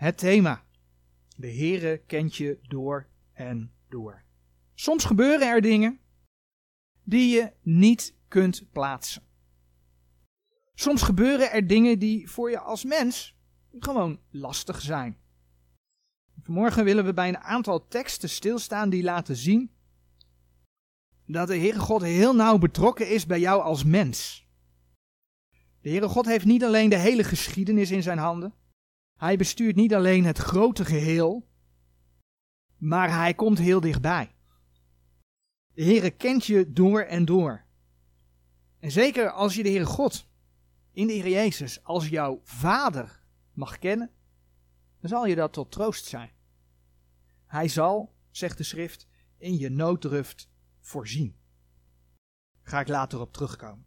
Het thema. De Heere kent je door en door. Soms gebeuren er dingen die je niet kunt plaatsen. Soms gebeuren er dingen die voor je als mens gewoon lastig zijn. Vanmorgen willen we bij een aantal teksten stilstaan die laten zien dat de Heere God heel nauw betrokken is bij jou als mens. De Heere God heeft niet alleen de hele geschiedenis in zijn handen. Hij bestuurt niet alleen het grote geheel, maar hij komt heel dichtbij. De Heere kent je door en door. En zeker als je de Heere God in de Heer Jezus als jouw vader mag kennen, dan zal je dat tot troost zijn. Hij zal, zegt de schrift, in je nooddruft voorzien. Ga ik later op terugkomen.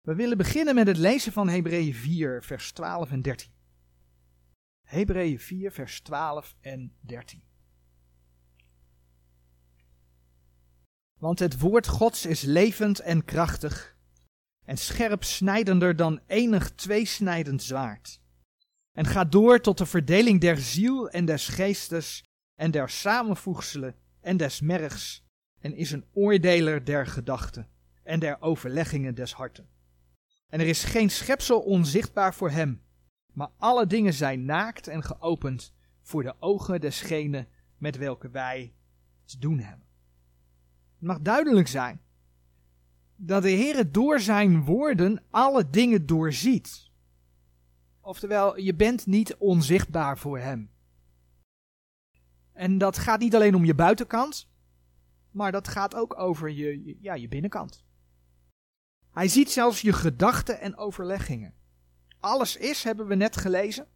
We willen beginnen met het lezen van Hebreeën 4, vers 12 en 13. Hebreeën 4, vers 12 en 13. Want het woord Gods is levend en krachtig en scherp snijdender dan enig tweesnijdend zwaard. En gaat door tot de verdeling der ziel en des geestes en der samenvoegselen en des mergs en is een oordeler der gedachten en der overleggingen des harten. En er is geen schepsel onzichtbaar voor hem, maar alle dingen zijn naakt en geopend voor de ogen desgene met welke wij te doen hebben. Het mag duidelijk zijn dat de Heer door zijn woorden alle dingen doorziet. Oftewel, je bent niet onzichtbaar voor hem. En dat gaat niet alleen om je buitenkant, maar dat gaat ook over je, ja, je binnenkant. Hij ziet zelfs je gedachten en overleggingen. Alles is, hebben we net gelezen,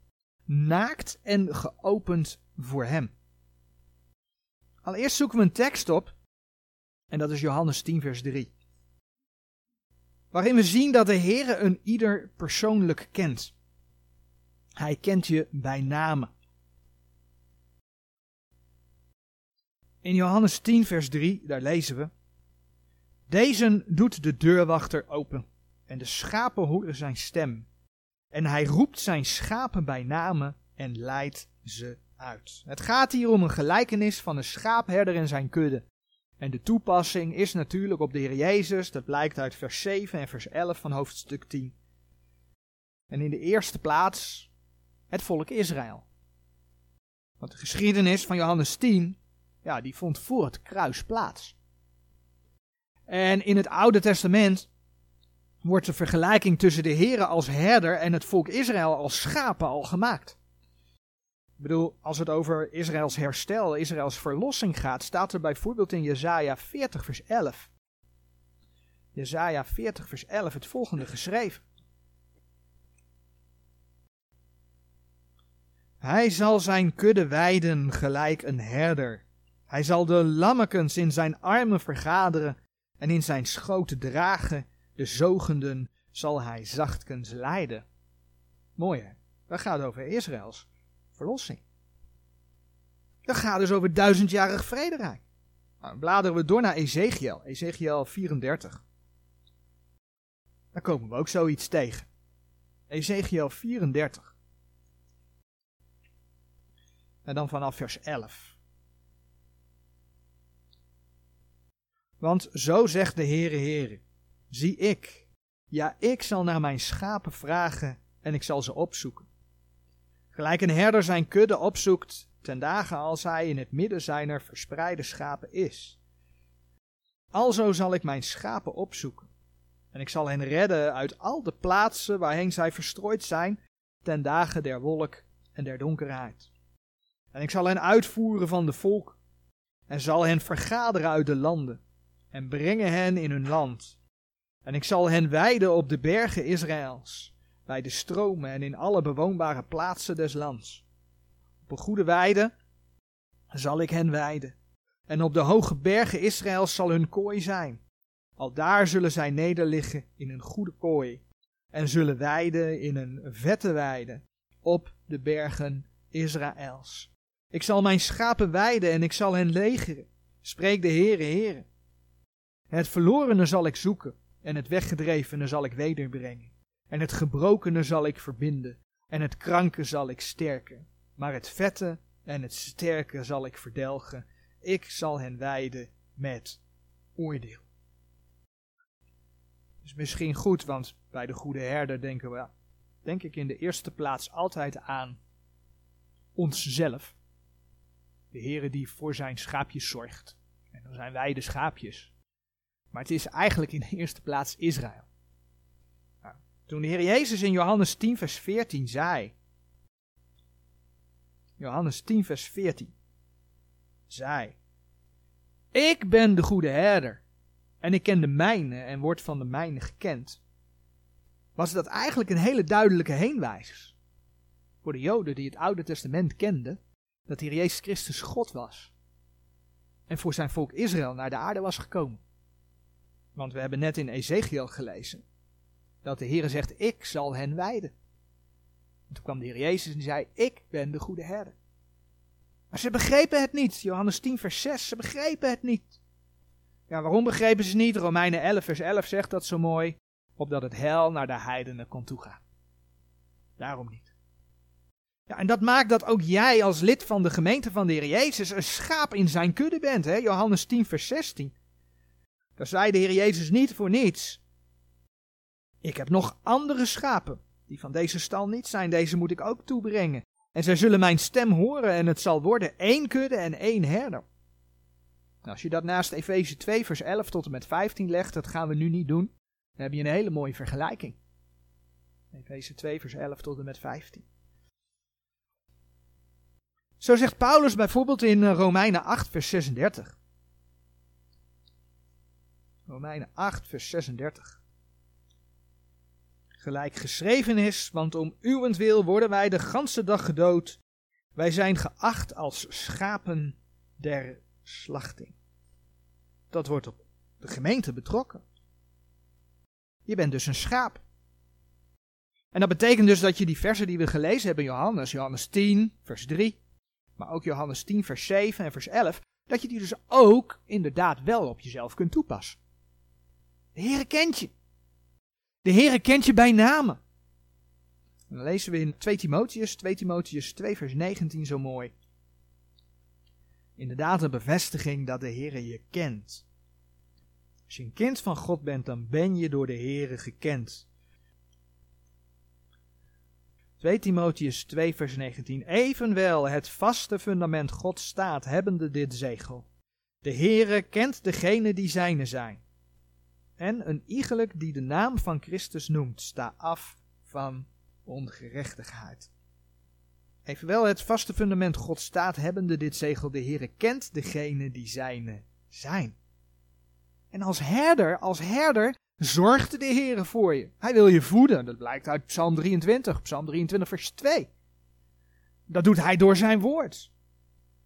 naakt en geopend voor hem. Allereerst zoeken we een tekst op, en dat is Johannes 10, vers 3. Waarin we zien dat de Heer een ieder persoonlijk kent. Hij kent je bij name. In Johannes 10, vers 3, daar lezen we. Deze doet de deurwachter open en de schapen horen zijn stem. En hij roept zijn schapen bij name en leidt ze uit. Het gaat hier om een gelijkenis van een schaapherder en zijn kudde. En de toepassing is natuurlijk op de Heer Jezus, dat blijkt uit vers 7 en vers 11 van hoofdstuk 10. En in de eerste plaats het volk Israël. Want de geschiedenis van Johannes 10, ja, die vond voor het kruis plaats. En in het Oude Testament wordt de vergelijking tussen de Here als herder en het volk Israël als schapen al gemaakt. Ik bedoel, als het over Israëls herstel, Israëls verlossing gaat, staat er bijvoorbeeld in Jezaja 40 vers 11. Jezaja 40 vers 11 het volgende geschreven. Hij zal zijn kudde weiden gelijk een herder. Hij zal de lammekens in zijn armen vergaderen en in zijn schoot dragen. De zogenden zal hij zachtkens leiden. Mooi hè? Dat gaat over Israëls verlossing. Dat gaat dus over duizendjarig vrederijk. Nou, bladeren we door naar Ezekiel, Ezekiel 34. Dan komen we ook zoiets tegen. Ezekiel 34. En dan vanaf vers 11. Want zo zegt de Heere Heere, zie ik, ja ik zal naar mijn schapen vragen en ik zal ze opzoeken. Gelijk een herder zijn kudde opzoekt ten dagen als hij in het midden zijner verspreide schapen is. Alzo zal ik mijn schapen opzoeken en ik zal hen redden uit al de plaatsen waarheen zij verstrooid zijn ten dagen der wolk en der donkerheid. En ik zal hen uitvoeren van de volk en zal hen vergaderen uit de landen en brengen hen in hun land. En ik zal hen weiden op de bergen Israëls, bij de stromen en in alle bewoonbare plaatsen des lands. Op een goede weide zal ik hen weiden. En op de hoge bergen Israëls zal hun kooi zijn. Al daar zullen zij nederliggen in een goede kooi. En zullen weiden in een vette weide op de bergen Israëls. Ik zal mijn schapen weiden en ik zal hen legeren. Spreek de Heere, Heere. Het verlorene zal ik zoeken, en het weggedrevene zal ik wederbrengen. En het gebrokene zal ik verbinden, en het kranke zal ik sterken. maar het vette en het sterke zal ik verdelgen. Ik zal hen wijden met oordeel. is misschien goed, want bij de goede herder denken we, denk ik in de eerste plaats altijd aan onszelf. De Heere die voor zijn schaapjes zorgt. En dan zijn wij de schaapjes. Maar het is eigenlijk in de eerste plaats Israël. Nou, toen de Heer Jezus in Johannes 10, vers 14 zei. Johannes 10, vers 14. Zei. Ik ben de goede herder. En ik ken de mijne en word van de mijne gekend. Was dat eigenlijk een hele duidelijke heenwijs. Voor de Joden die het Oude Testament kenden. Dat hier Jezus Christus God was. En voor zijn volk Israël naar de aarde was gekomen. Want we hebben net in Ezekiel gelezen dat de Heer zegt, ik zal hen wijden. En toen kwam de Heer Jezus en zei, ik ben de goede herder. Maar ze begrepen het niet. Johannes 10 vers 6, ze begrepen het niet. Ja, waarom begrepen ze niet? Romeinen 11 vers 11 zegt dat zo mooi. Opdat het hel naar de heidenen kon toegaan. Daarom niet. Ja, en dat maakt dat ook jij als lid van de gemeente van de Heer Jezus een schaap in zijn kudde bent. Hè? Johannes 10 vers 16. Daar zei de Heer Jezus niet voor niets. Ik heb nog andere schapen, die van deze stal niet zijn, deze moet ik ook toebrengen. En zij zullen mijn stem horen en het zal worden één kudde en één herder. Nou, als je dat naast Efeze 2 vers 11 tot en met 15 legt, dat gaan we nu niet doen, dan heb je een hele mooie vergelijking. Efeze 2 vers 11 tot en met 15. Zo zegt Paulus bijvoorbeeld in eh, Romeinen 8 vers 36. Romeinen 8, vers 36. Gelijk geschreven is, want om uwentwil worden wij de ganse dag gedood. Wij zijn geacht als schapen der slachting. Dat wordt op de gemeente betrokken. Je bent dus een schaap. En dat betekent dus dat je die versen die we gelezen hebben Johannes, Johannes 10, vers 3, maar ook Johannes 10, vers 7 en vers 11, dat je die dus ook inderdaad wel op jezelf kunt toepassen. De Heere kent je. De Heere kent je bij namen. dan lezen we in 2 Timotheus, 2 Timotheus 2 vers 19 zo mooi. Inderdaad een bevestiging dat de Heere je kent. Als je een kind van God bent, dan ben je door de Heere gekend. 2 Timotheus 2 vers 19. Evenwel het vaste fundament God staat, hebbende dit zegel. De Heere kent degene die zijne zijn en een iegelijk die de naam van Christus noemt, sta af van ongerechtigheid. Evenwel het vaste fundament God staat hebbende dit zegel, de Heere kent degene die zijne zijn. En als herder, als herder, zorgt de Heere voor je. Hij wil je voeden, dat blijkt uit Psalm 23, Psalm 23 vers 2. Dat doet hij door zijn woord.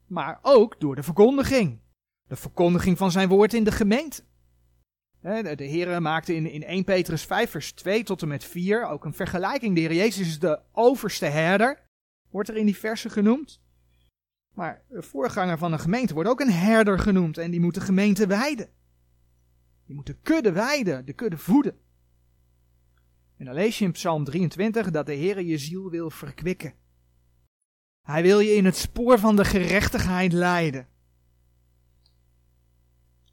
Maar ook door de verkondiging. De verkondiging van zijn woord in de gemeente. De Heer maakte in, in 1 Petrus 5 vers 2 tot en met 4 ook een vergelijking. De Heer Jezus is de overste herder, wordt er in die versen genoemd. Maar de voorganger van een gemeente wordt ook een herder genoemd en die moet de gemeente wijden. Die moet de kudde wijden, de kudde voeden. En dan lees je in Psalm 23 dat de Heer je ziel wil verkwikken. Hij wil je in het spoor van de gerechtigheid leiden.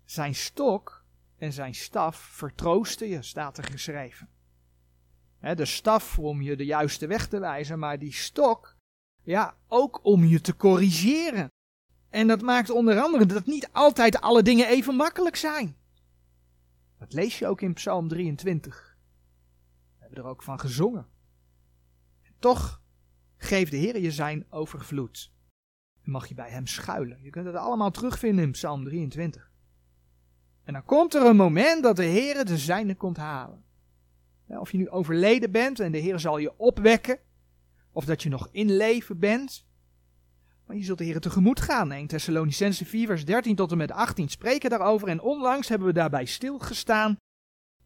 Zijn stok en zijn staf vertroosten je, staat er geschreven. de staf om je de juiste weg te wijzen, maar die stok, ja, ook om je te corrigeren. En dat maakt onder andere dat niet altijd alle dingen even makkelijk zijn. Dat lees je ook in Psalm 23. We hebben er ook van gezongen. En toch geeft de Heer je zijn overvloed. En mag je bij hem schuilen. Je kunt het allemaal terugvinden in Psalm 23. En dan komt er een moment dat de Heer de zijne komt halen. Of je nu overleden bent en de Heer zal je opwekken. Of dat je nog in leven bent. Maar je zult de Heer tegemoet gaan. 1 Thessalonicense 4 vers 13 tot en met 18 spreken daarover. En onlangs hebben we daarbij stilgestaan.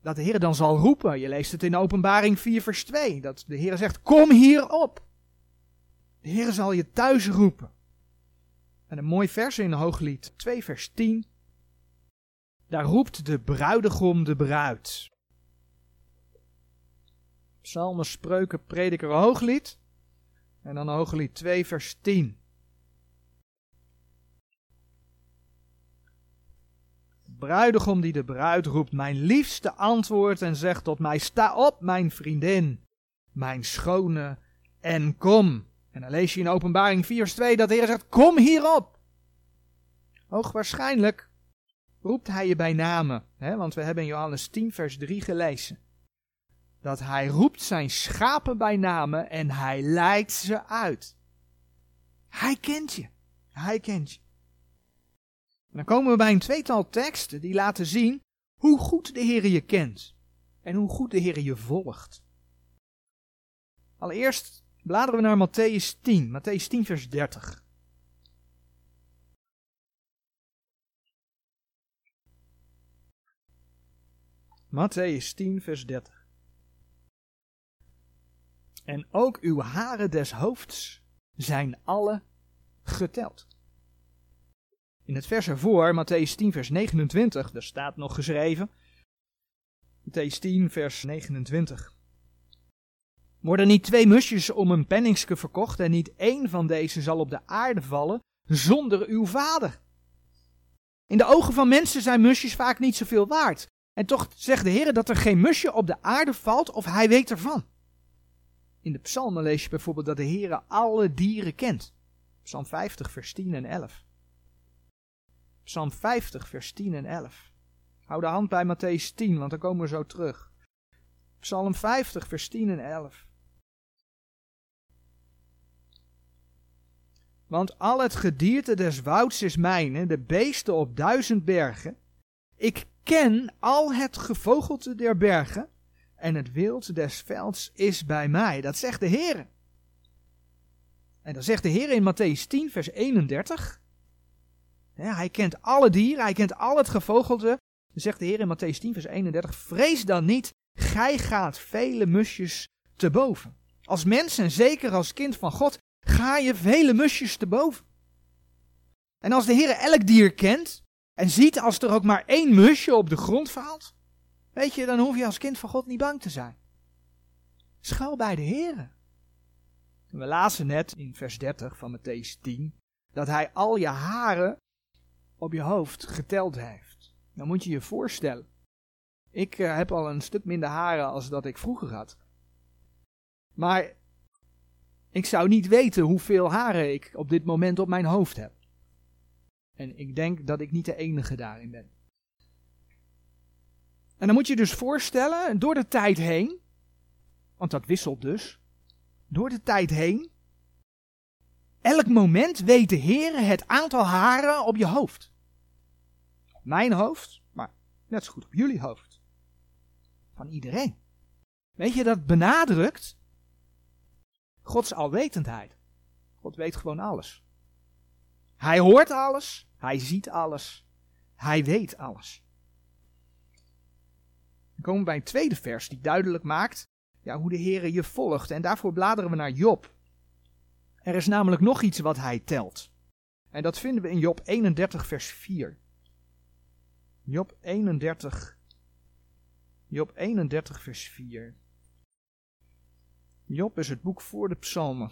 Dat de Heer dan zal roepen. Je leest het in openbaring 4 vers 2. Dat de Heer zegt, kom hier op. De Heer zal je thuis roepen. En een mooi vers in Hooglied 2 vers 10. Daar roept de bruidegom de bruid. Psalmen, spreuken, prediker, hooglied. En dan Hooglied 2, vers 10. bruidegom die de bruid roept, mijn liefste antwoord en zegt tot mij, sta op mijn vriendin, mijn schone, en kom. En dan lees je in openbaring 4 vers 2 dat de Heer zegt, kom hierop. Hoogwaarschijnlijk roept hij je bij name, hè, want we hebben in Johannes 10 vers 3 gelezen. Dat hij roept zijn schapen bij name en hij leidt ze uit. Hij kent je. Hij kent je. En dan komen we bij een tweetal teksten die laten zien hoe goed de Heer je kent en hoe goed de Heer je volgt. Allereerst bladeren we naar Matthäus 10, Matthäus 10 vers 30. Matthäus 10 vers 30. En ook uw haren des hoofds zijn alle geteld. In het vers ervoor, Matthäus 10, vers 29, daar staat nog geschreven. Matthäus 10, vers 29. Worden niet twee musjes om een penningske verkocht en niet één van deze zal op de aarde vallen zonder uw vader? In de ogen van mensen zijn musjes vaak niet zoveel waard. En toch zegt de Heer dat er geen musje op de aarde valt of hij weet ervan. In de psalmen lees je bijvoorbeeld dat de Heer alle dieren kent. Psalm 50, vers 10 en 11. Psalm 50, vers 10 en 11. Hou de hand bij Matthäus 10, want dan komen we zo terug. Psalm 50, vers 10 en 11. Want al het gedierte des wouds is mijn, de beesten op duizend bergen. Ik ken al het gevogelte der bergen, en het wild des velds is bij mij. Dat zegt de Heer. En dan zegt de Heer in Matthäus 10, vers 31 hij kent alle dieren, hij kent al het gevogelte. Dan zegt de Heer in Matthäus 10, vers 31, vrees dan niet, gij gaat vele musjes te boven. Als mens en zeker als kind van God ga je vele musjes te boven. En als de Heer elk dier kent en ziet als er ook maar één musje op de grond valt, weet je, dan hoef je als kind van God niet bang te zijn. Schuil bij de Heer. We lazen net in vers 30 van Matthäus 10 dat hij al je haren op je hoofd geteld heeft. Dan moet je je voorstellen. Ik uh, heb al een stuk minder haren als dat ik vroeger had. Maar ik zou niet weten hoeveel haren ik op dit moment op mijn hoofd heb. En ik denk dat ik niet de enige daarin ben. En dan moet je dus voorstellen, door de tijd heen, want dat wisselt dus, door de tijd heen, elk moment weet de Heer het aantal haren op je hoofd mijn hoofd, maar net zo goed op jullie hoofd. Van iedereen. Weet je, dat benadrukt Gods alwetendheid. God weet gewoon alles. Hij hoort alles, hij ziet alles, hij weet alles. Dan komen we bij een tweede vers die duidelijk maakt ja, hoe de Heer je volgt. En daarvoor bladeren we naar Job. Er is namelijk nog iets wat hij telt. En dat vinden we in Job 31, vers 4. Job 31. Job 31, vers 4. Job is het boek voor de psalmen.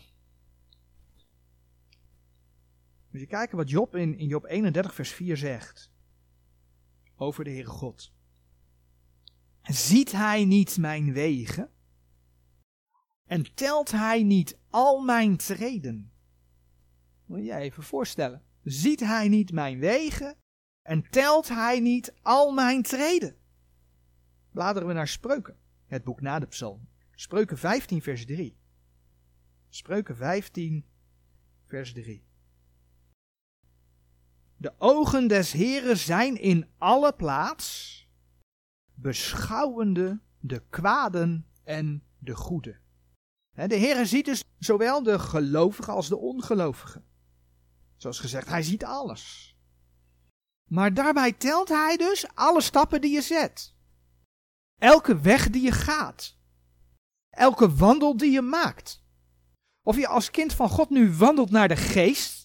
Moet je kijken wat Job in, in Job 31, vers 4 zegt. Over de Heere God. Ziet hij niet mijn wegen? En telt hij niet al mijn treden? Moet je je even voorstellen. Ziet hij niet mijn wegen? En telt hij niet al mijn treden? Bladeren we naar Spreuken, het boek na de psalm. Spreuken 15, vers 3. Spreuken 15, vers 3. De ogen des Heren zijn in alle plaats, beschouwende de kwaden en de goede. De Heere ziet dus zowel de gelovigen als de ongelovigen. Zoals gezegd, hij ziet alles. Maar daarbij telt hij dus alle stappen die je zet. Elke weg die je gaat. Elke wandel die je maakt. Of je als kind van God nu wandelt naar de geest.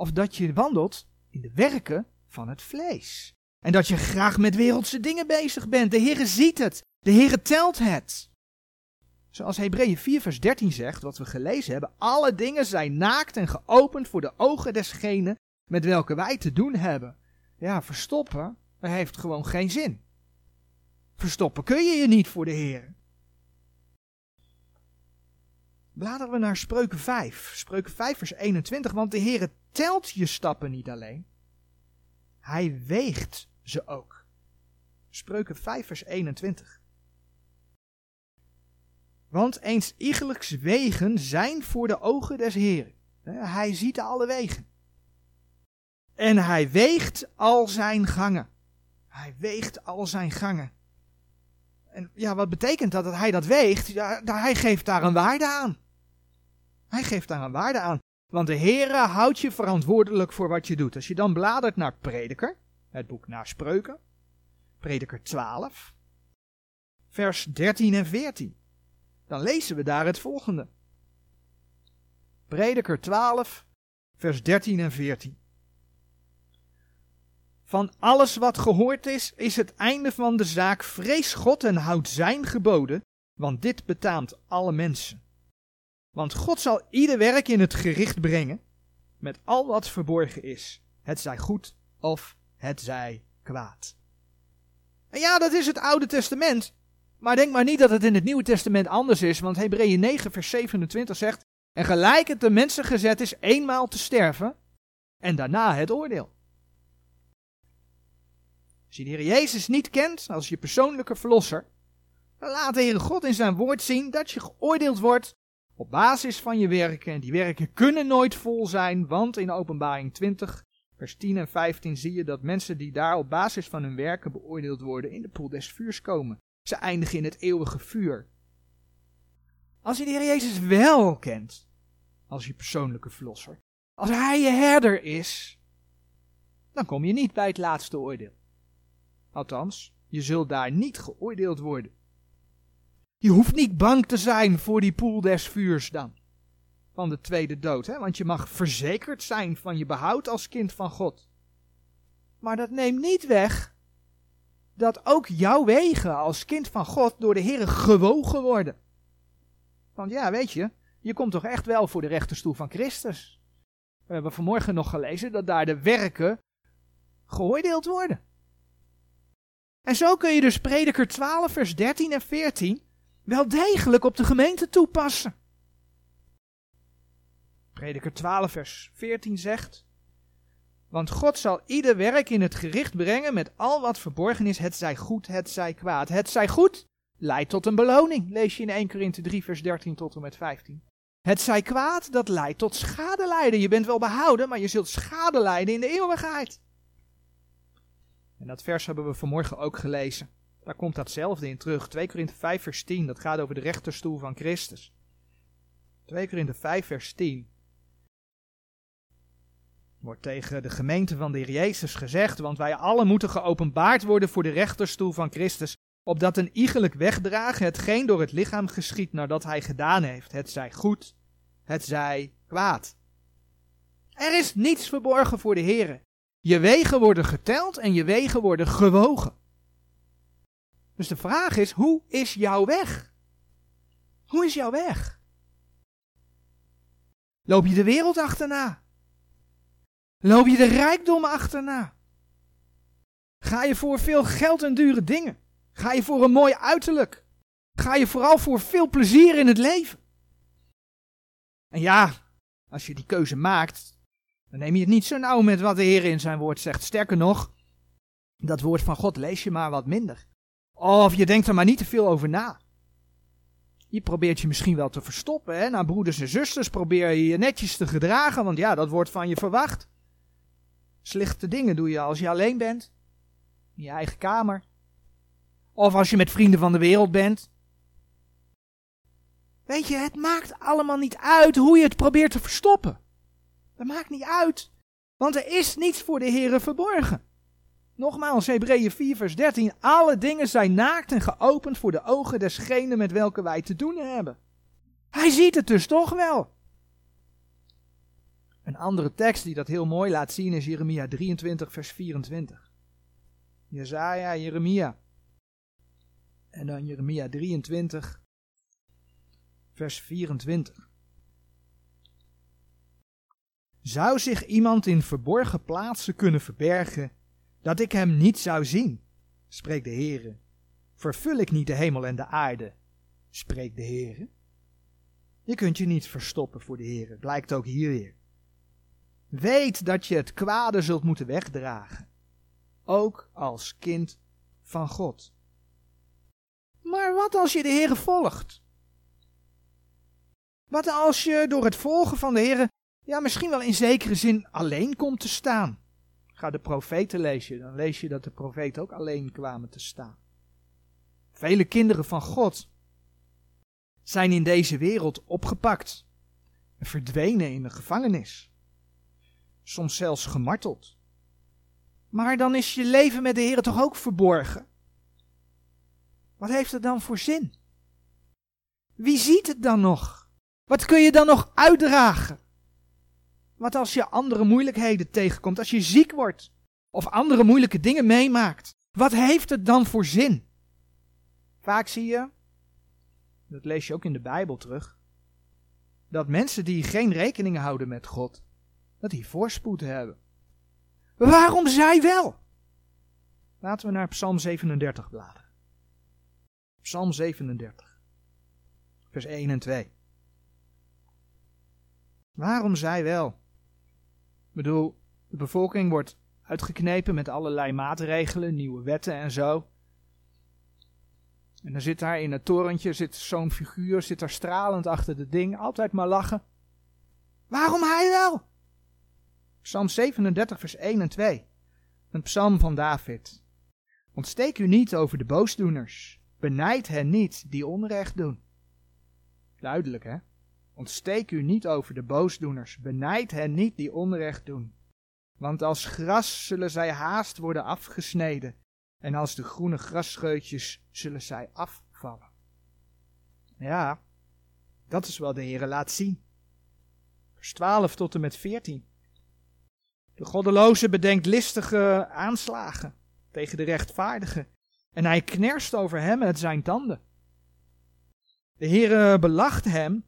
Of dat je wandelt in de werken van het vlees. En dat je graag met wereldse dingen bezig bent. De Heere ziet het. De Heere telt het. Zoals Hebreeën 4 vers 13 zegt, wat we gelezen hebben, alle dingen zijn naakt en geopend voor de ogen desgene met welke wij te doen hebben. Ja, verstoppen, heeft gewoon geen zin. Verstoppen kun je je niet voor de Heer. Bladeren we naar Spreuken 5. Spreuken 5 vers 21, want de Heer telt je stappen niet alleen. Hij weegt ze ook. Spreuken 5 vers 21. Want eens iegelijks wegen zijn voor de ogen des Heeren. Hij ziet alle wegen. En hij weegt al zijn gangen. Hij weegt al zijn gangen. En ja, wat betekent dat dat hij dat weegt? Ja, hij geeft daar een waarde aan. Hij geeft daar een waarde aan. Want de Heere houdt je verantwoordelijk voor wat je doet. Als je dan bladert naar Prediker, het boek naar Spreuken, Prediker 12, vers 13 en 14, dan lezen we daar het volgende. Prediker 12, vers 13 en 14. Van alles wat gehoord is, is het einde van de zaak. Vrees God en houd zijn geboden, want dit betaamt alle mensen. Want God zal ieder werk in het gericht brengen, met al wat verborgen is, het zij goed of het zij kwaad. En ja, dat is het Oude Testament. Maar denk maar niet dat het in het Nieuwe Testament anders is, want Hebreeën 9, vers 27 zegt: En gelijk het de mensen gezet is eenmaal te sterven, en daarna het oordeel. Als je de Heer Jezus niet kent als je persoonlijke verlosser, dan laat de Heere God in zijn woord zien dat je geoordeeld wordt op basis van je werken. En die werken kunnen nooit vol zijn, want in openbaring 20, vers 10 en 15 zie je dat mensen die daar op basis van hun werken beoordeeld worden in de poel des vuurs komen. Ze eindigen in het eeuwige vuur. Als je de Heer Jezus wel kent, als je persoonlijke verlosser, als Hij je herder is, dan kom je niet bij het laatste oordeel. Althans, je zult daar niet geoordeeld worden. Je hoeft niet bang te zijn voor die poel des vuurs dan. Van de tweede dood, hè? want je mag verzekerd zijn van je behoud als kind van God. Maar dat neemt niet weg dat ook jouw wegen als kind van God door de Heer gewogen worden. Want ja, weet je, je komt toch echt wel voor de rechterstoel van Christus. We hebben vanmorgen nog gelezen dat daar de werken geoordeeld worden. En zo kun je dus prediker 12 vers 13 en 14 wel degelijk op de gemeente toepassen. Prediker 12 vers 14 zegt, want God zal ieder werk in het gericht brengen met al wat verborgen is, het zij goed, het zij kwaad. Het zij goed leidt tot een beloning, lees je in 1 Korinthe 3 vers 13 tot en met 15. Het zij kwaad, dat leidt tot schade lijden. Je bent wel behouden, maar je zult schade lijden in de eeuwigheid. En dat vers hebben we vanmorgen ook gelezen. Daar komt datzelfde in terug. 2 Korinthe 5 vers 10, dat gaat over de rechterstoel van Christus. 2 Korinthe 5 vers 10 wordt tegen de gemeente van de Heer Jezus gezegd, want wij allen moeten geopenbaard worden voor de rechterstoel van Christus, opdat een iegelijk wegdragen hetgeen door het lichaam geschiet nadat hij gedaan heeft, het zij goed, het zij kwaad. Er is niets verborgen voor de Heer. Je wegen worden geteld en je wegen worden gewogen. Dus de vraag is, hoe is jouw weg? Hoe is jouw weg? Loop je de wereld achterna? Loop je de rijkdom achterna? Ga je voor veel geld en dure dingen? Ga je voor een mooi uiterlijk? Ga je vooral voor veel plezier in het leven? En ja, als je die keuze maakt, dan neem je het niet zo nauw met wat de Heer in zijn woord zegt. Sterker nog, dat woord van God lees je maar wat minder. Of je denkt er maar niet te veel over na. Je probeert je misschien wel te verstoppen. Hè? Naar broeders en zusters probeer je je netjes te gedragen, want ja, dat wordt van je verwacht. Slechte dingen doe je als je alleen bent. In je eigen kamer. Of als je met vrienden van de wereld bent. Weet je, het maakt allemaal niet uit hoe je het probeert te verstoppen. Dat maakt niet uit. Want er is niets voor de Heeren verborgen. Nogmaals, Hebreeën 4 vers 13. Alle dingen zijn naakt en geopend voor de ogen desgene met welke wij te doen hebben. Hij ziet het dus toch wel. Een andere tekst die dat heel mooi laat zien is Jeremia 23 vers 24. Jezaja, Jeremia. En dan Jeremia 23 vers 24. Zou zich iemand in verborgen plaatsen kunnen verbergen, dat ik hem niet zou zien? spreekt de Heere. Vervul ik niet de hemel en de aarde? spreekt de Heere. Je kunt je niet verstoppen voor de Heere, blijkt ook hier weer. Weet dat je het kwade zult moeten wegdragen, ook als kind van God. Maar wat als je de Heere volgt? Wat als je door het volgen van de Heere, ja misschien wel in zekere zin alleen komt te staan? Ga de profeten lezen, dan lees je dat de profeten ook alleen kwamen te staan. Vele kinderen van God zijn in deze wereld opgepakt en verdwenen in de gevangenis. Soms zelfs gemarteld. Maar dan is je leven met de Heer toch ook verborgen? Wat heeft het dan voor zin? Wie ziet het dan nog? Wat kun je dan nog uitdragen? Wat als je andere moeilijkheden tegenkomt, als je ziek wordt of andere moeilijke dingen meemaakt? Wat heeft het dan voor zin? Vaak zie je, dat lees je ook in de Bijbel terug, dat mensen die geen rekening houden met God, dat die voorspoed hebben. Waarom zij wel? Laten we naar Psalm 37 bladeren. Psalm 37, vers 1 en 2. Waarom zij wel? Bedoel, de bevolking wordt uitgeknepen met allerlei maatregelen, nieuwe wetten en zo. En dan zit daar in het torentje zit zo'n figuur, zit daar stralend achter het ding, altijd maar lachen. Waarom hij wel? Psalm 37, vers 1 en 2. Een psalm van David. Ontsteek u niet over de boosdoeners. Benijd hen niet die onrecht doen. Duidelijk, hè? Ontsteek u niet over de boosdoeners. Benijd hen niet die onrecht doen. Want als gras zullen zij haast worden afgesneden. En als de groene grasscheutjes zullen zij afvallen. Ja, dat is wat de Heer laat zien. Vers 12 tot en met 14. De goddeloze bedenkt listige aanslagen tegen de rechtvaardige. En hij knerst over hem met zijn tanden. De Heere belacht hem,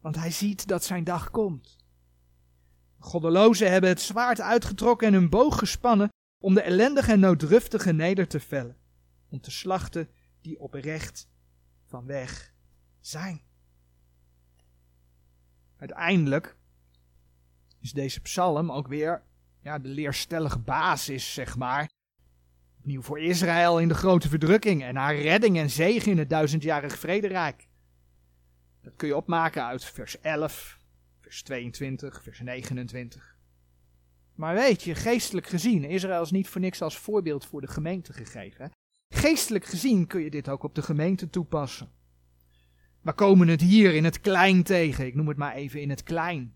want hij ziet dat zijn dag komt. De goddelozen hebben het zwaard uitgetrokken en hun boog gespannen om de ellendige en nooddruftige neder te vellen, om te slachten die oprecht van weg zijn. Uiteindelijk is deze psalm ook weer ja, de leerstellige basis, zeg maar. Opnieuw voor Israël in de grote verdrukking en haar redding en zegen in het duizendjarig vrederijk. Dat kun je opmaken uit vers 11, vers 22, vers 29. Maar weet je, geestelijk gezien, Israël is niet voor niks als voorbeeld voor de gemeente gegeven. Geestelijk gezien kun je dit ook op de gemeente toepassen. We komen het hier in het klein tegen, ik noem het maar even in het klein.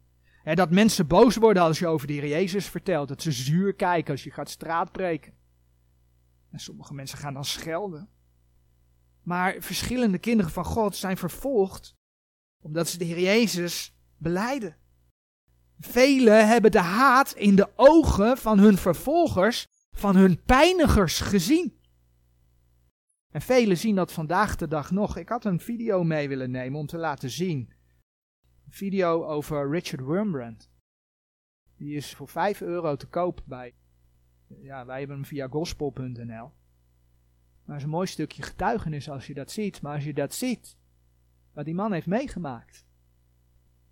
dat mensen boos worden als je over de Heer Jezus vertelt, dat ze zuur kijken als je gaat straatpreken. En sommige mensen gaan dan schelden. Maar verschillende kinderen van God zijn vervolgd omdat ze de Heer Jezus beleiden. Velen hebben de haat in de ogen van hun vervolgers, van hun pijnigers gezien. En velen zien dat vandaag de dag nog. Ik had een video mee willen nemen om te laten zien. Een video over Richard Wurmbrand. Die is voor 5 euro te koop bij. Ja, wij hebben hem via gospel.nl. Maar is een mooi stukje getuigenis als je dat ziet. Maar als je dat ziet, wat die man heeft meegemaakt,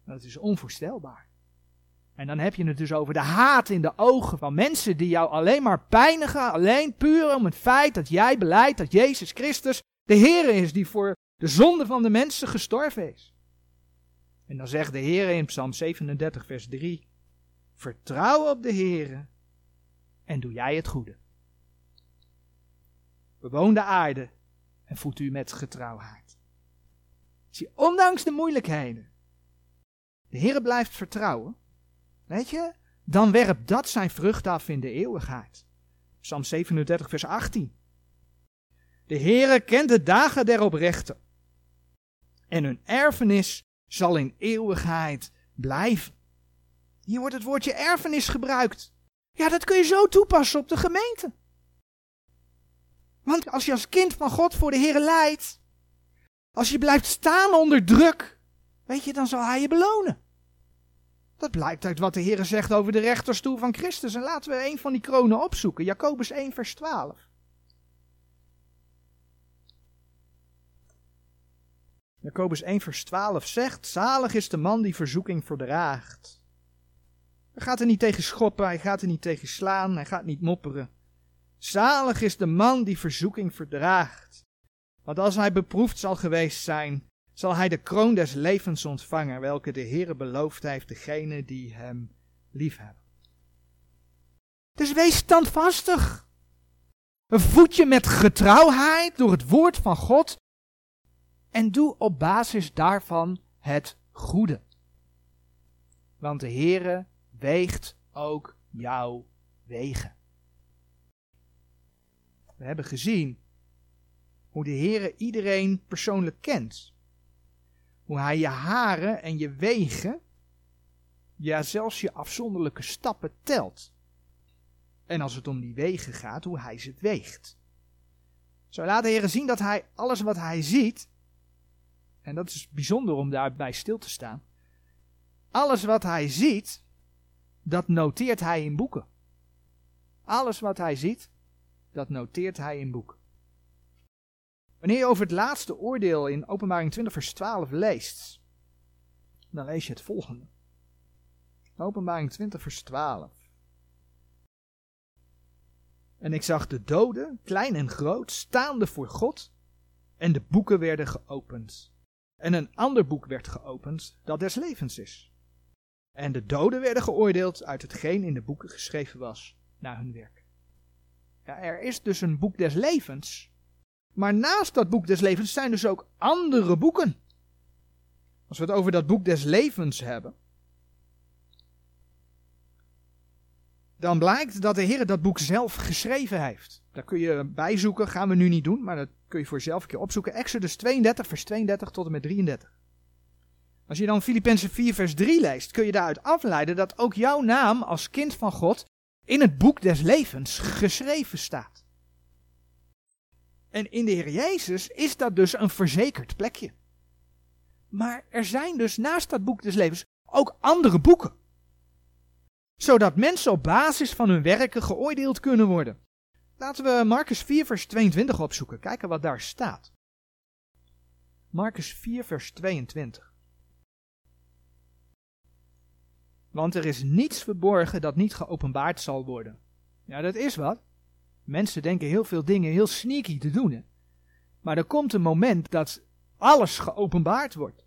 dat is onvoorstelbaar. En dan heb je het dus over de haat in de ogen van mensen die jou alleen maar pijnigen, alleen puur om het feit dat jij beleidt dat Jezus Christus de Heer is die voor de zonde van de mensen gestorven is. En dan zegt de Heer in Psalm 37, vers 3: Vertrouw op de Heer en doe jij het goede. Bewoon de aarde en voed u met getrouwheid. Zie, ondanks de moeilijkheden, de Heer blijft vertrouwen Weet je? Dan werpt dat zijn vrucht af in de eeuwigheid. Psalm 37, vers 18. De Heere kent de dagen der oprechten. En hun erfenis zal in eeuwigheid blijven. Hier wordt het woordje erfenis gebruikt. Ja, dat kun je zo toepassen op de gemeente. Want als je als kind van God voor de Heere leidt, als je blijft staan onder druk, weet je, dan zal hij je belonen. Dat blijkt uit wat de Heer zegt over de rechterstoel van Christus. En laten we een van die kronen opzoeken. Jacobus 1, vers 12. Jacobus 1, vers 12 zegt: Zalig is de man die verzoeking verdraagt. Hij gaat er niet tegen schoppen, hij gaat er niet tegen slaan, hij gaat niet mopperen. Zalig is de man die verzoeking verdraagt. Want als hij beproefd zal geweest zijn, zal hij de kroon des levens ontvangen, welke de Heere beloofd heeft degene die hem liefhebben. Dus wees standvastig. Voed je met getrouwheid door het woord van God en doe op basis daarvan het goede. Want de Heere weegt ook jouw wegen. We hebben gezien hoe de Heere iedereen persoonlijk kent. Hoe hij je haren en je wegen, ja zelfs je afzonderlijke stappen telt. En als het om die wegen gaat, hoe hij ze weegt. Zo laat de Heer zien dat hij alles wat hij ziet, en dat is bijzonder om daarbij stil te staan, alles wat hij ziet, dat noteert hij in boeken. Alles wat hij ziet, dat noteert hij in boeken. Wanneer je over het laatste oordeel in Openbaring 20 vers 12 leest, dan lees je het volgende. Openbaring 20 vers 12. En ik zag de doden, klein en groot, staande voor God, en de boeken werden geopend. En een ander boek werd geopend, dat des levens is. En de doden werden geoordeeld uit hetgeen in de boeken geschreven was, naar hun werk. Ja, er is dus een boek des levens, maar naast dat boek des levens zijn dus ook andere boeken. Als we het over dat boek des levens hebben, dan blijkt dat de Heer dat boek zelf geschreven heeft. Daar kun je bijzoeken, gaan we nu niet doen, maar dat kun je voor jezelf een keer opzoeken. Exodus 32, vers 32 tot en met 33. Als je dan Filippenzen 4, vers 3 leest, kun je daaruit afleiden dat ook jouw naam als kind van God in het boek des levens geschreven staat. En in de Heer Jezus is dat dus een verzekerd plekje. Maar er zijn dus naast dat boek des levens ook andere boeken. Zodat mensen op basis van hun werken geoordeeld kunnen worden. Laten we Marcus 4, vers 22 opzoeken. Kijken wat daar staat. Marcus 4, vers 22. Want er is niets verborgen dat niet geopenbaard zal worden. Ja, dat is wat. Mensen denken heel veel dingen heel sneaky te doen. Hè? Maar er komt een moment dat alles geopenbaard wordt.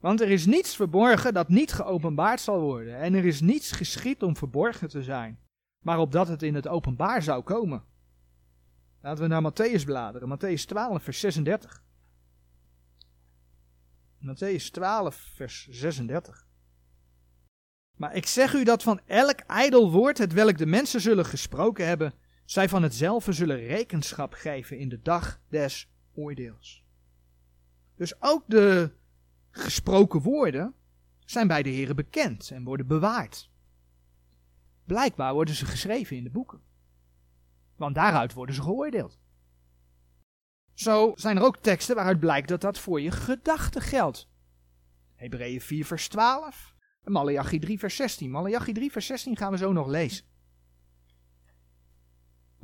Want er is niets verborgen dat niet geopenbaard zal worden. En er is niets geschied om verborgen te zijn. Maar opdat het in het openbaar zou komen. Laten we naar Matthäus bladeren. Matthäus 12, vers 36. Matthäus 12, vers 36. Maar ik zeg u dat van elk ijdel woord, het welk de mensen zullen gesproken hebben, zij van hetzelfde zullen rekenschap geven in de dag des oordeels. Dus ook de gesproken woorden zijn bij de Heeren bekend en worden bewaard. Blijkbaar worden ze geschreven in de boeken. Want daaruit worden ze geoordeeld. Zo zijn er ook teksten waaruit blijkt dat dat voor je gedachten geldt. Hebreeën 4 vers 12 en Malachi 3 vers 16. Malachi 3 vers 16 gaan we zo nog lezen.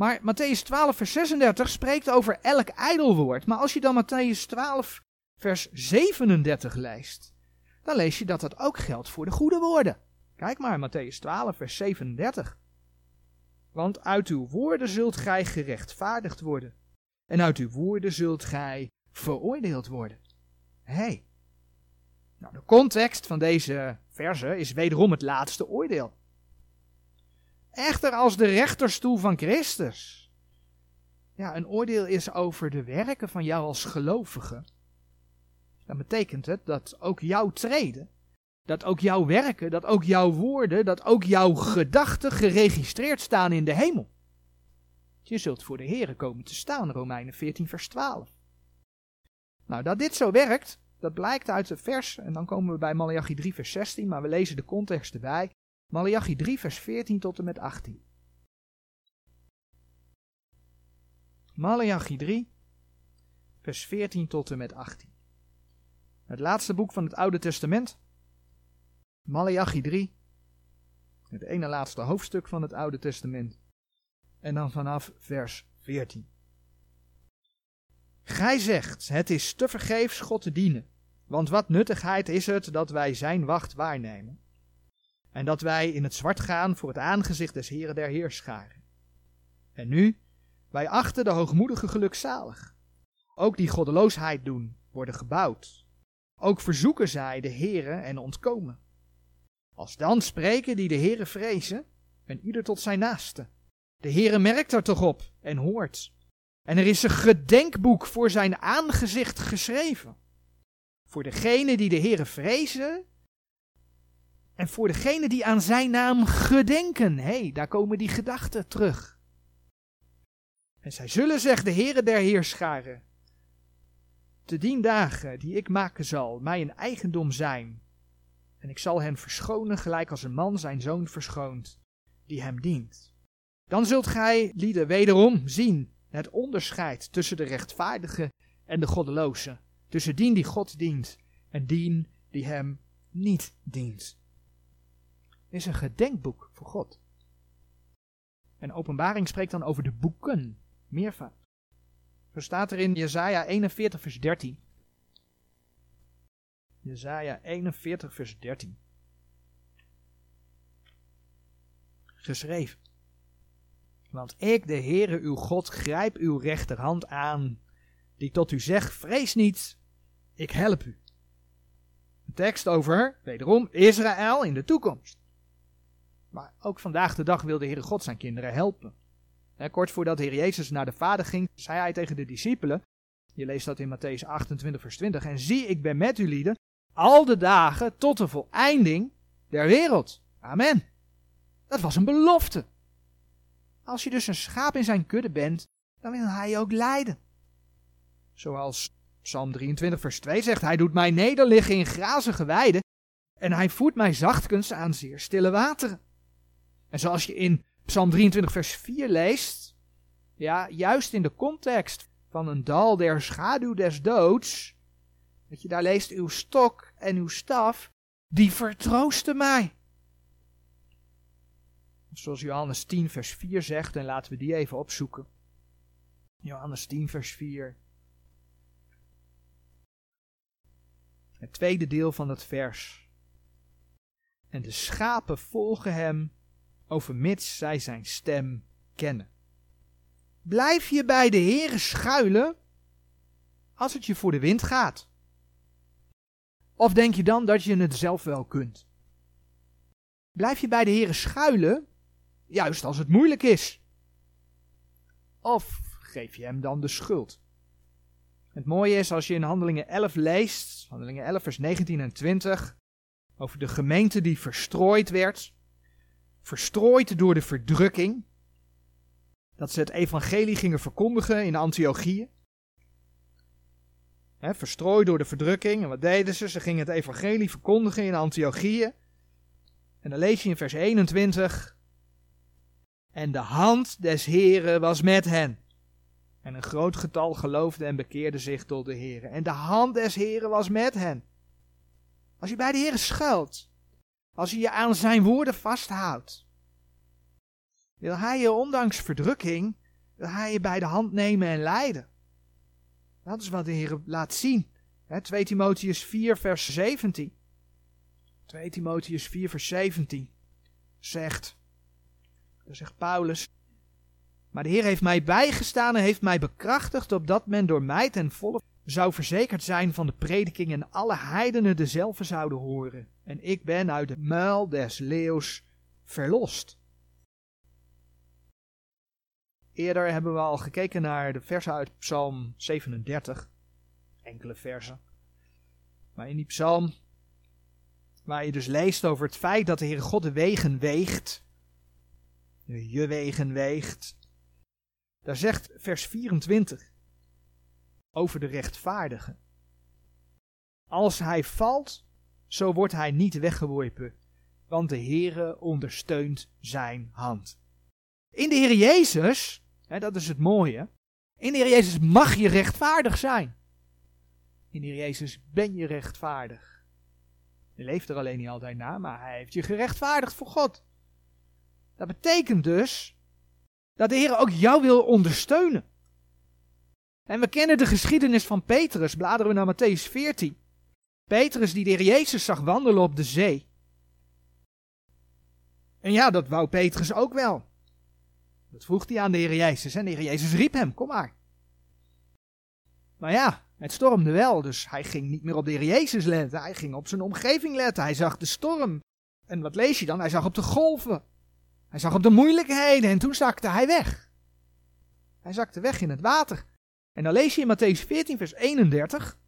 Maar Matthäus 12, vers 36 spreekt over elk ijdelwoord. Maar als je dan Matthäus 12, vers 37 leest, dan lees je dat dat ook geldt voor de goede woorden. Kijk maar, Matthäus 12, vers 37. Want uit uw woorden zult gij gerechtvaardigd worden. En uit uw woorden zult gij veroordeeld worden. Hé. Hey. Nou, de context van deze verse is wederom het laatste oordeel echter als de rechterstoel van Christus. Ja, een oordeel is over de werken van jou als gelovige. Dan betekent het dat ook jouw treden, dat ook jouw werken, dat ook jouw woorden, dat ook jouw gedachten geregistreerd staan in de hemel. Je zult voor de Here komen te staan, Romeinen 14, vers 12. Nou, dat dit zo werkt, dat blijkt uit het vers, en dan komen we bij Malachi 3, vers 16, maar we lezen de context erbij. Malachi 3, vers 14 tot en met 18. Malachi 3, vers 14 tot en met 18. Het laatste boek van het Oude Testament. Malachi 3. Het ene laatste hoofdstuk van het Oude Testament. En dan vanaf vers 14. Gij zegt, het is te vergeefs God te dienen. Want wat nuttigheid is het dat wij zijn wacht waarnemen. En dat wij in het zwart gaan voor het aangezicht des Heren der Heerscharen. En nu, wij achten de hoogmoedige gelukzalig. Ook die goddeloosheid doen, worden gebouwd. Ook verzoeken zij de Heere en ontkomen. Als dan spreken die de Heere vrezen, en ieder tot zijn naaste. De Heere merkt er toch op en hoort. En er is een gedenkboek voor zijn aangezicht geschreven. Voor degene die de Heere vrezen en voor degene die aan zijn naam gedenken. Hé, hey, daar komen die gedachten terug. En zij zullen, zegt de Heere der Heerscharen, te dien dagen die ik maken zal, mij een eigendom zijn. En ik zal hen verschonen gelijk als een man zijn zoon verschoont, die hem dient. Dan zult gij, lieden, wederom zien het onderscheid tussen de rechtvaardige en de goddeloze. Tussen dien die God dient en dien die hem niet dient. Is een gedenkboek voor God. En openbaring spreekt dan over de boeken, meervoud. Zo staat er in Jesaja 41 vers 13. Jesaja 41 vers 13. Geschreven. Want ik, de Heere uw God, grijp uw rechterhand aan, die tot u zegt, vrees niet, ik help u. Een tekst over, wederom, Israël in de toekomst. Maar ook vandaag de dag wil de Heere God zijn kinderen helpen. kort voordat de Heer Jezus naar de Vader ging, zei hij tegen de discipelen, je leest dat in Matthäus 28 vers 20, en zie, ik ben met u lieden, al de dagen tot de voleinding der wereld. Amen. Dat was een belofte. Als je dus een schaap in zijn kudde bent, dan wil hij je ook leiden. Zoals Psalm 23 vers 2 zegt, hij doet mij nederliggen in grazige weiden en hij voert mij zachtkens aan zeer stille wateren. En zoals je in Psalm 23 vers 4 leest, ja, juist in de context van een dal der schaduw des doods, dat je daar leest, uw stok en uw staf, die vertroosten mij. Zoals Johannes 10, vers 4 zegt, en laten we die even opzoeken. Johannes 10, vers 4. Het tweede deel van het vers. En de schapen volgen hem, overmits zij zijn stem kennen. Blijf je bij de Heere schuilen, als het je voor de wind gaat? Of denk je dan dat je het zelf wel kunt? Blijf je bij de Heere schuilen, juist als het moeilijk is? Of geef je hem dan de schuld? Het mooie is als je in Handelingen 11 leest, Handelingen 11 vers 19 en 20, over de gemeente die verstrooid werd, verstrooid door de verdrukking, dat ze het evangelie gingen verkondigen in Antiochië. He, verstrooid door de verdrukking. En wat deden ze? Ze gingen het evangelie verkondigen in Antiochië. En dan lees je in vers 21. En de hand des Heren was met hen. En een groot getal geloofde en bekeerde zich tot de Heren. En de hand des Heren was met hen. Als je bij de Heren schuilt, als je je aan zijn woorden vasthoudt, wil hij je ondanks verdrukking, wil hij je bij de hand nemen en leiden. Dat is wat de Heer laat zien. 2 Timotheus 4 vers 17. 2 Timotheus 4 vers 17 zegt, zegt Paulus, maar de Heer heeft mij bijgestaan en heeft mij bekrachtigd, opdat men door mij ten volle zou verzekerd zijn van de prediking en alle heidenen dezelfde zouden horen. En ik ben uit de muil des leeuws verlost. Eerder hebben we al gekeken naar de versen uit Psalm 37, enkele versen. Maar in die psalm, waar je dus leest over het feit dat de Heere God de wegen weegt, je wegen weegt, daar zegt vers 24 over de rechtvaardige. Als hij valt, zo wordt hij niet weggeworpen, want de Heere ondersteunt zijn hand. In de Heer Jezus, hè, dat is het mooie, in de Heer Jezus mag je rechtvaardig zijn. In de Heer Jezus ben je rechtvaardig. Je leeft er alleen niet altijd na, maar hij heeft je gerechtvaardigd voor God. Dat betekent dus dat de Heer ook jou wil ondersteunen. En we kennen de geschiedenis van Petrus, bladeren we naar Matthäus 14. Petrus die de Heer Jezus zag wandelen op de zee. En ja, dat wou Petrus ook wel. Dat vroeg hij aan de Heer Jezus en de Heer Jezus riep hem, kom maar. Maar ja, het stormde wel, dus hij ging niet meer op de Heer Jezus letten. Hij ging op zijn omgeving letten. Hij zag de storm. En wat lees je dan? Hij zag op de golven. Hij zag op de moeilijkheden en toen zakte hij weg. Hij zakte weg in het water. En dan lees je in Matthäus 14, vers 31.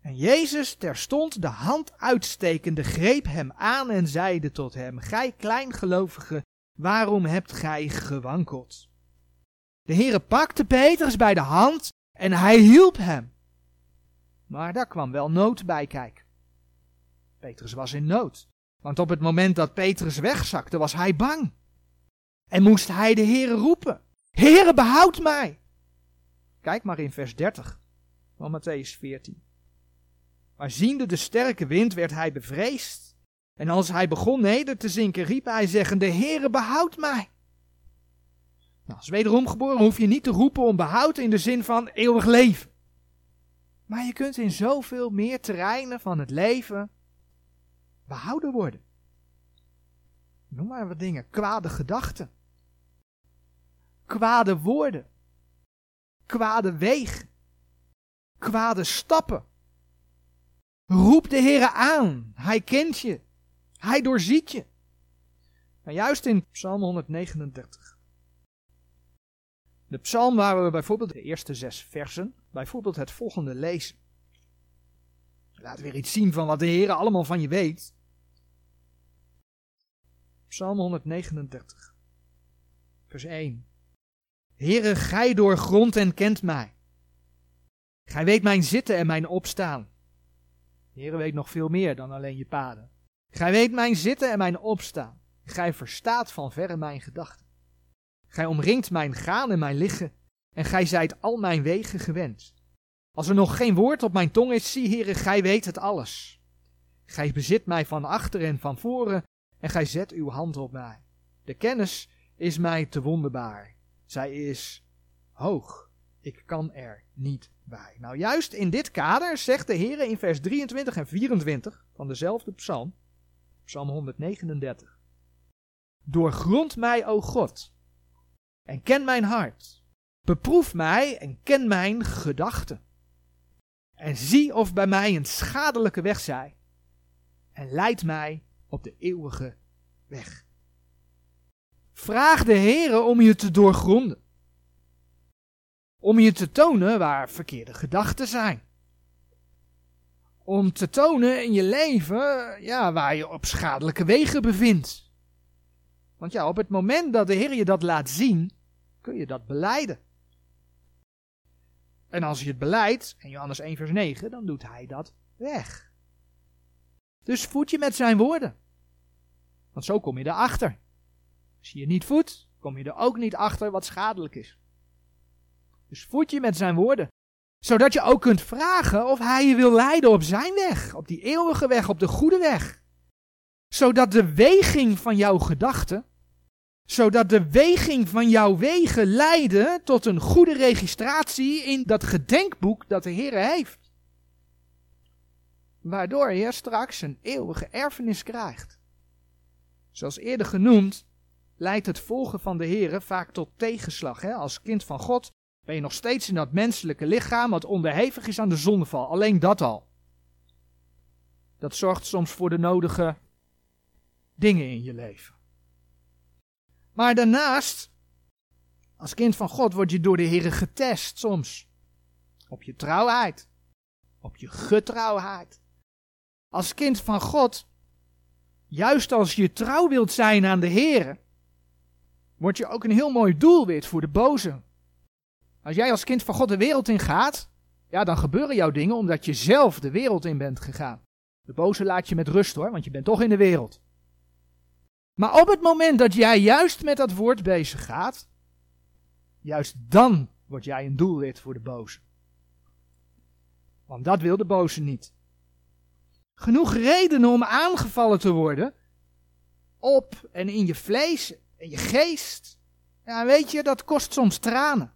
En Jezus terstond de hand uitstekende greep hem aan en zeide tot hem, Gij kleingelovige, waarom hebt gij gewankeld? De Heere pakte Petrus bij de hand en hij hielp hem. Maar daar kwam wel nood bij kijken. Petrus was in nood. Want op het moment dat Petrus wegzakte, was hij bang. En moest hij de Heere roepen. Heere, behoud mij! Kijk maar in vers 30 van Matthäus 14. Maar ziende de sterke wind werd hij bevreesd. En als hij begon neder te zinken, riep hij zeggende, Heere, behoud mij. Nou, als wederom geboren hoef je niet te roepen om behoud in de zin van eeuwig leven. Maar je kunt in zoveel meer terreinen van het leven behouden worden. Noem maar wat dingen. Kwade gedachten. Kwade woorden. Kwade wegen. Kwade stappen. Roep de Heere aan. Hij kent je. Hij doorziet je. En juist in Psalm 139. De psalm waar we bijvoorbeeld de eerste zes versen, bijvoorbeeld het volgende lezen. Laat weer iets zien van wat de Heer allemaal van je weet. Psalm 139, vers 1. Heere, gij doorgrondt en kent mij. Gij weet mijn zitten en mijn opstaan. Heere weet nog veel meer dan alleen je paden. Gij weet mijn zitten en mijn opstaan. Gij verstaat van verre mijn gedachten. Gij omringt mijn gaan en mijn liggen, en gij zijt al mijn wegen gewend. Als er nog geen woord op mijn tong is, zie, Heere, gij weet het alles. Gij bezit mij van achter en van voren, en gij zet uw hand op mij. De kennis is mij te wonderbaar. Zij is hoog. Ik kan er niet bij. Nou, juist in dit kader zegt de Heer in vers 23 en 24 van dezelfde psalm, psalm 139. Doorgrond mij, o God, en ken mijn hart. Beproef mij en ken mijn gedachten. En zie of bij mij een schadelijke weg zij. En leid mij op de eeuwige weg. Vraag de Heere om je te doorgronden. Om je te tonen waar verkeerde gedachten zijn. Om te tonen in je leven ja, waar je op schadelijke wegen bevindt. Want ja, op het moment dat de Heer je dat laat zien, kun je dat beleiden. En als je het beleidt, in Johannes 1 vers 9, dan doet hij dat weg. Dus voed je met zijn woorden. Want zo kom je erachter. Als je je niet voedt, kom je er ook niet achter wat schadelijk is. Dus voed je met zijn woorden. Zodat je ook kunt vragen of hij je wil leiden op zijn weg. Op die eeuwige weg, op de goede weg. Zodat de weging van jouw gedachten zodat de weging van jouw wegen leiden tot een goede registratie in dat gedenkboek dat de Heer heeft. Waardoor je straks een eeuwige erfenis krijgt. Zoals eerder genoemd, leidt het volgen van de Heer vaak tot tegenslag. Hè? Als kind van God ben je nog steeds in dat menselijke lichaam wat onderhevig is aan de zondeval. Alleen dat al. Dat zorgt soms voor de nodige dingen in je leven. Maar daarnaast, als kind van God, word je door de Heer getest soms. Op je trouwheid. Op je getrouwheid. Als kind van God, juist als je trouw wilt zijn aan de Heer, word je ook een heel mooi doelwit voor de boze. Als jij als kind van God de wereld in gaat, ja, dan gebeuren jouw dingen omdat je zelf de wereld in bent gegaan. De boze laat je met rust hoor, want je bent toch in de wereld. Maar op het moment dat jij juist met dat woord bezig gaat, juist dan word jij een doelwit voor de boze. Want dat wil de boze niet. Genoeg redenen om aangevallen te worden. Op en in je vlees en je geest. Ja, weet je, dat kost soms tranen.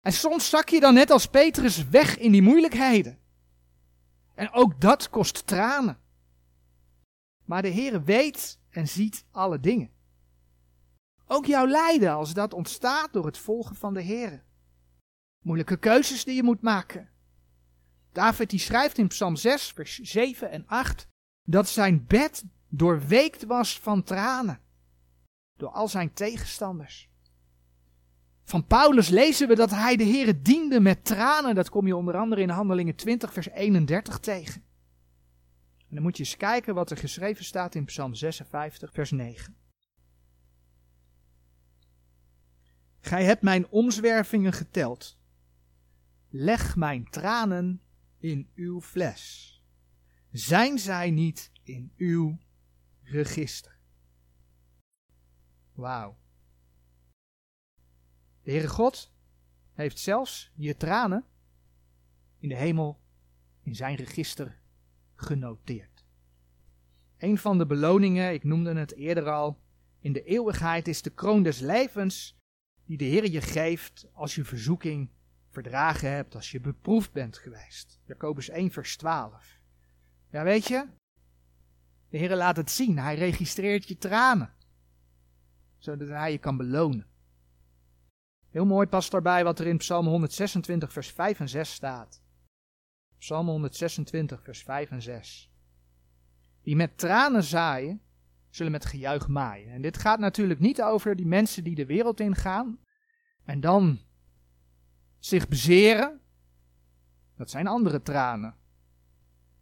En soms zak je dan net als Petrus weg in die moeilijkheden. En ook dat kost tranen. Maar de Heere weet en ziet alle dingen. Ook jouw lijden als dat ontstaat door het volgen van de Heere. Moeilijke keuzes die je moet maken. David die schrijft in Psalm 6, vers 7 en 8 dat zijn bed doorweekt was van tranen. Door al zijn tegenstanders. Van Paulus lezen we dat hij de Heere diende met tranen. Dat kom je onder andere in Handelingen 20, vers 31 tegen. En dan moet je eens kijken wat er geschreven staat in Psalm 56, vers 9. Gij hebt mijn omzwervingen geteld. Leg mijn tranen in uw fles. Zijn zij niet in uw register? Wauw. De Heere God heeft zelfs je tranen in de hemel in zijn register genoteerd. Een van de beloningen, ik noemde het eerder al, in de eeuwigheid is de kroon des levens die de Heer je geeft als je verzoeking verdragen hebt, als je beproefd bent geweest. Jacobus 1 vers 12. Ja, weet je, de Heer laat het zien, hij registreert je tranen, zodat hij je kan belonen. Heel mooi past daarbij wat er in Psalm 126 vers 5 en 6 staat. Psalm 126 vers 5 en 6. Die met tranen zaaien, zullen met gejuich maaien. En dit gaat natuurlijk niet over die mensen die de wereld ingaan en dan zich bezeren. Dat zijn andere tranen.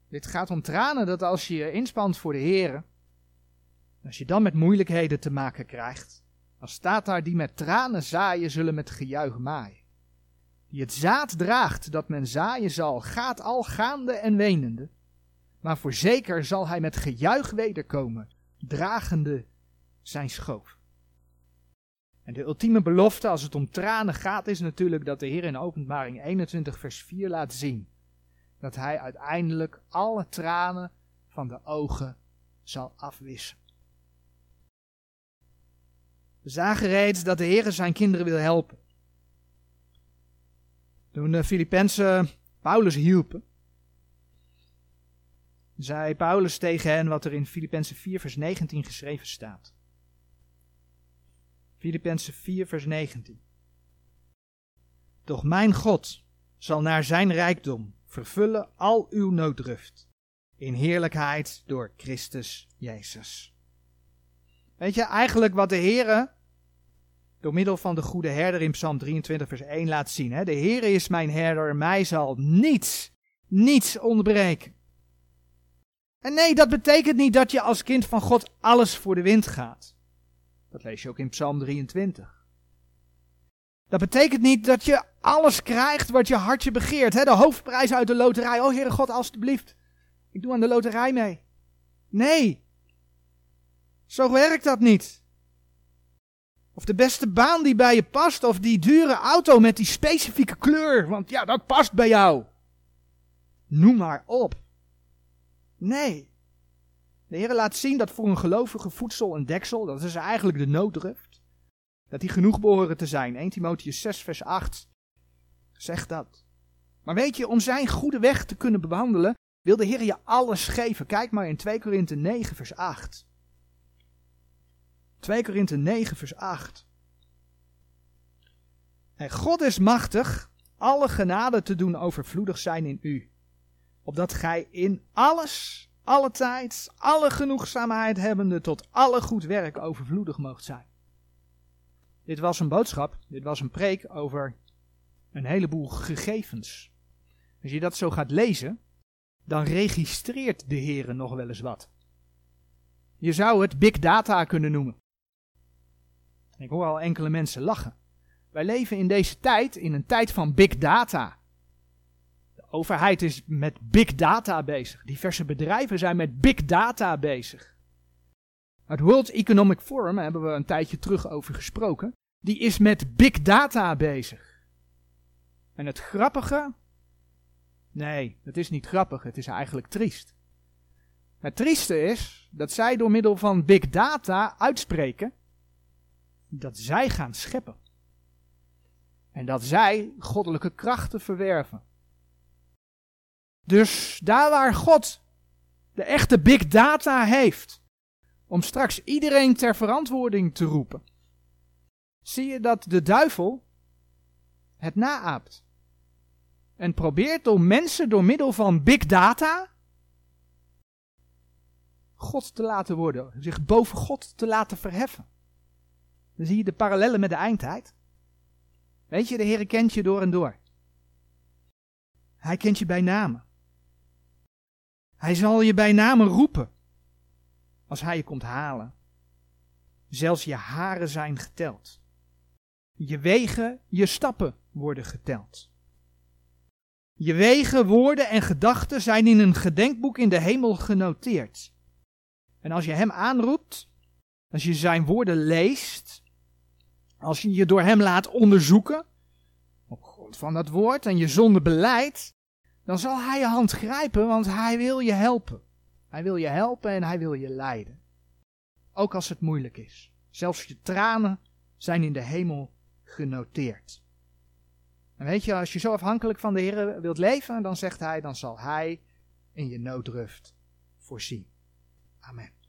Dit gaat om tranen dat als je je inspant voor de Heer, als je dan met moeilijkheden te maken krijgt, dan staat daar die met tranen zaaien zullen met gejuich maaien. Die het zaad draagt dat men zaaien zal, gaat al gaande en wenende. Maar voorzeker zal hij met gejuich wederkomen, dragende zijn schoof. En de ultieme belofte als het om tranen gaat is natuurlijk dat de Heer in openbaring 21 vers 4 laat zien. Dat hij uiteindelijk alle tranen van de ogen zal afwissen. We zagen reeds dat de Heer zijn kinderen wil helpen. Toen de Filippenzen Paulus hielpen, zei Paulus tegen hen wat er in Filippenzen 4 vers 19 geschreven staat. Filippenzen 4 vers 19. Doch mijn God zal naar zijn rijkdom vervullen al uw nooddruft in heerlijkheid door Christus Jezus. Weet je, eigenlijk wat de Heere door middel van de goede herder in Psalm 23 vers 1 laat zien. Hè? De Heere is mijn herder, mij zal niets, niets ontbreken. En nee, dat betekent niet dat je als kind van God alles voor de wind gaat. Dat lees je ook in Psalm 23. Dat betekent niet dat je alles krijgt wat je hartje begeert. Hè? De hoofdprijs uit de loterij. Oh Heere God, alstublieft. Ik doe aan de loterij mee. Nee. Zo werkt dat niet. Of de beste baan die bij je past. Of die dure auto met die specifieke kleur. Want ja, dat past bij jou. Noem maar op. Nee. De Heer laat zien dat voor een gelovige voedsel een deksel, dat is eigenlijk de nooddruft, dat die genoeg behoren te zijn. 1 Timotheus 6 vers 8 zegt dat. Maar weet je, om zijn goede weg te kunnen bewandelen, wil de Heer je alles geven. Kijk maar in 2 Korinthe 9 vers 8. 2 Korinthe 9 vers 8. En God is machtig alle genade te doen overvloedig zijn in u, opdat gij in alles alle tijd, alle genoegzaamheid hebbende tot alle goed werk overvloedig moogt zijn. Dit was een boodschap, dit was een preek over een heleboel gegevens. Als je dat zo gaat lezen, dan registreert de Heer nog wel eens wat. Je zou het big data kunnen noemen. Ik hoor al enkele mensen lachen. Wij leven in deze tijd, in een tijd van big data overheid is met big data bezig. Diverse bedrijven zijn met big data bezig. Het World Economic Forum, daar hebben we een tijdje terug over gesproken, die is met big data bezig. En het grappige, Nee, dat is niet grappig, het is eigenlijk triest. Het trieste is dat zij door middel van big data uitspreken dat zij gaan scheppen. En dat zij goddelijke krachten verwerven. Dus daar waar God de echte big data heeft, om straks iedereen ter verantwoording te roepen, zie je dat de duivel het naaapt. En probeert om mensen door middel van big data God te laten worden, zich boven God te laten verheffen. Dan zie je de parallellen met de eindtijd. Weet je, de Heer kent je door en door. Hij kent je bij namen. Hij zal je bij namen roepen als hij je komt halen. Zelfs je haren zijn geteld. Je wegen, je stappen worden geteld. Je wegen, woorden en gedachten zijn in een gedenkboek in de hemel genoteerd. En als je hem aanroept, als je zijn woorden leest, als je je door hem laat onderzoeken, op grond van dat woord en je zonde beleidt, dan zal hij je hand grijpen, want hij wil je helpen. Hij wil je helpen en hij wil je leiden. Ook als het moeilijk is. Zelfs je tranen zijn in de hemel genoteerd. En weet je, als je zo afhankelijk van de Heer wilt leven, dan zegt hij, dan zal hij in je noodruft voorzien. Amen.